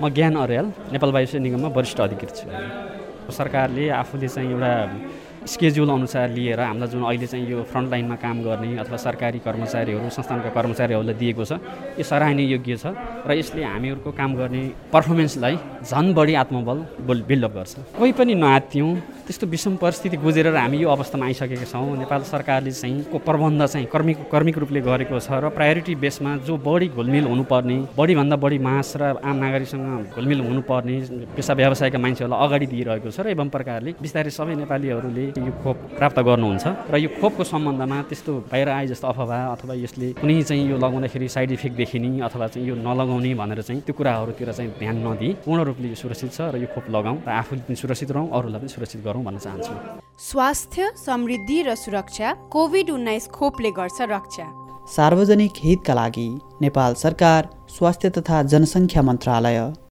म ज्ञान अर्याल नेपाल वायुसेना निगममा वरिष्ठ अधिकृत छु। सरकारले आफूले चाहिँ एउटा स्केड्युल अनुसार लिएर हामीलाई जुन अहिले चाहिँ यो फ्रन्ट लाइनमा काम गर्ने अथवा सरकारी कर्मचारीहरू संस्थानका कर्मचारीहरूलाई दिएको छ यो सराहनीय योग्य छ र यसले हामीहरूको काम गर्ने पर्फर्मेन्सलाई झन् बढी आत्मबल बिल्डअप गर्छ। कोही पनि नआत्यौँ त्यस्तो विषम परिस्थिति गुजेर हामी यो अवस्थामा आइसकेका छौँ। नेपाल सरकारले चाहिँ को प्रबन्ध चाहिँ कर्मिक कर्मिक रूपले गरेको छ र प्रायोरिटी बेसमा जो बढी घुलमिल हुनुपर्ने बढीभन्दा बढी मास र आम नागरिकसँग घुलमिल हुनुपर्ने पेसा व्यवसायका मान्छेहरूलाई अगाडि दिइरहेको छ र एवं प्रकारले बिस्तारै सबै नेपालीहरूले यो खोप प्राप्त गर्नुहुन्छ र यो खोपको सम्बन्धमा त्यस्तो बाहिर आए जस्तो अफवाह अथवा यसले कुनै चाहिँ यो लगाउँदाखेरि साइड इफेक्ट देखिने अथवा चाहिँ यो नलगाउने भनेर चाहिँ त्यो कुराहरूतिर चाहिँ ध्यान नदिई। पूर्ण रूपले यो सुरक्षित छ र यो खोप लगाउँ र आफूले पनि सुरक्षित रहौँ अरूलाई पनि सुरक्षित गरौँ भन्न चाहन्छु। स्वास्थ्य समृद्धि र सुरक्षा कोभिड उन्नाइस खोपले गर्छ रक्षा। सार्वजनिक हितका लागि नेपाल सरकार स्वास्थ्य तथा जनसङ्ख्या मन्त्रालय।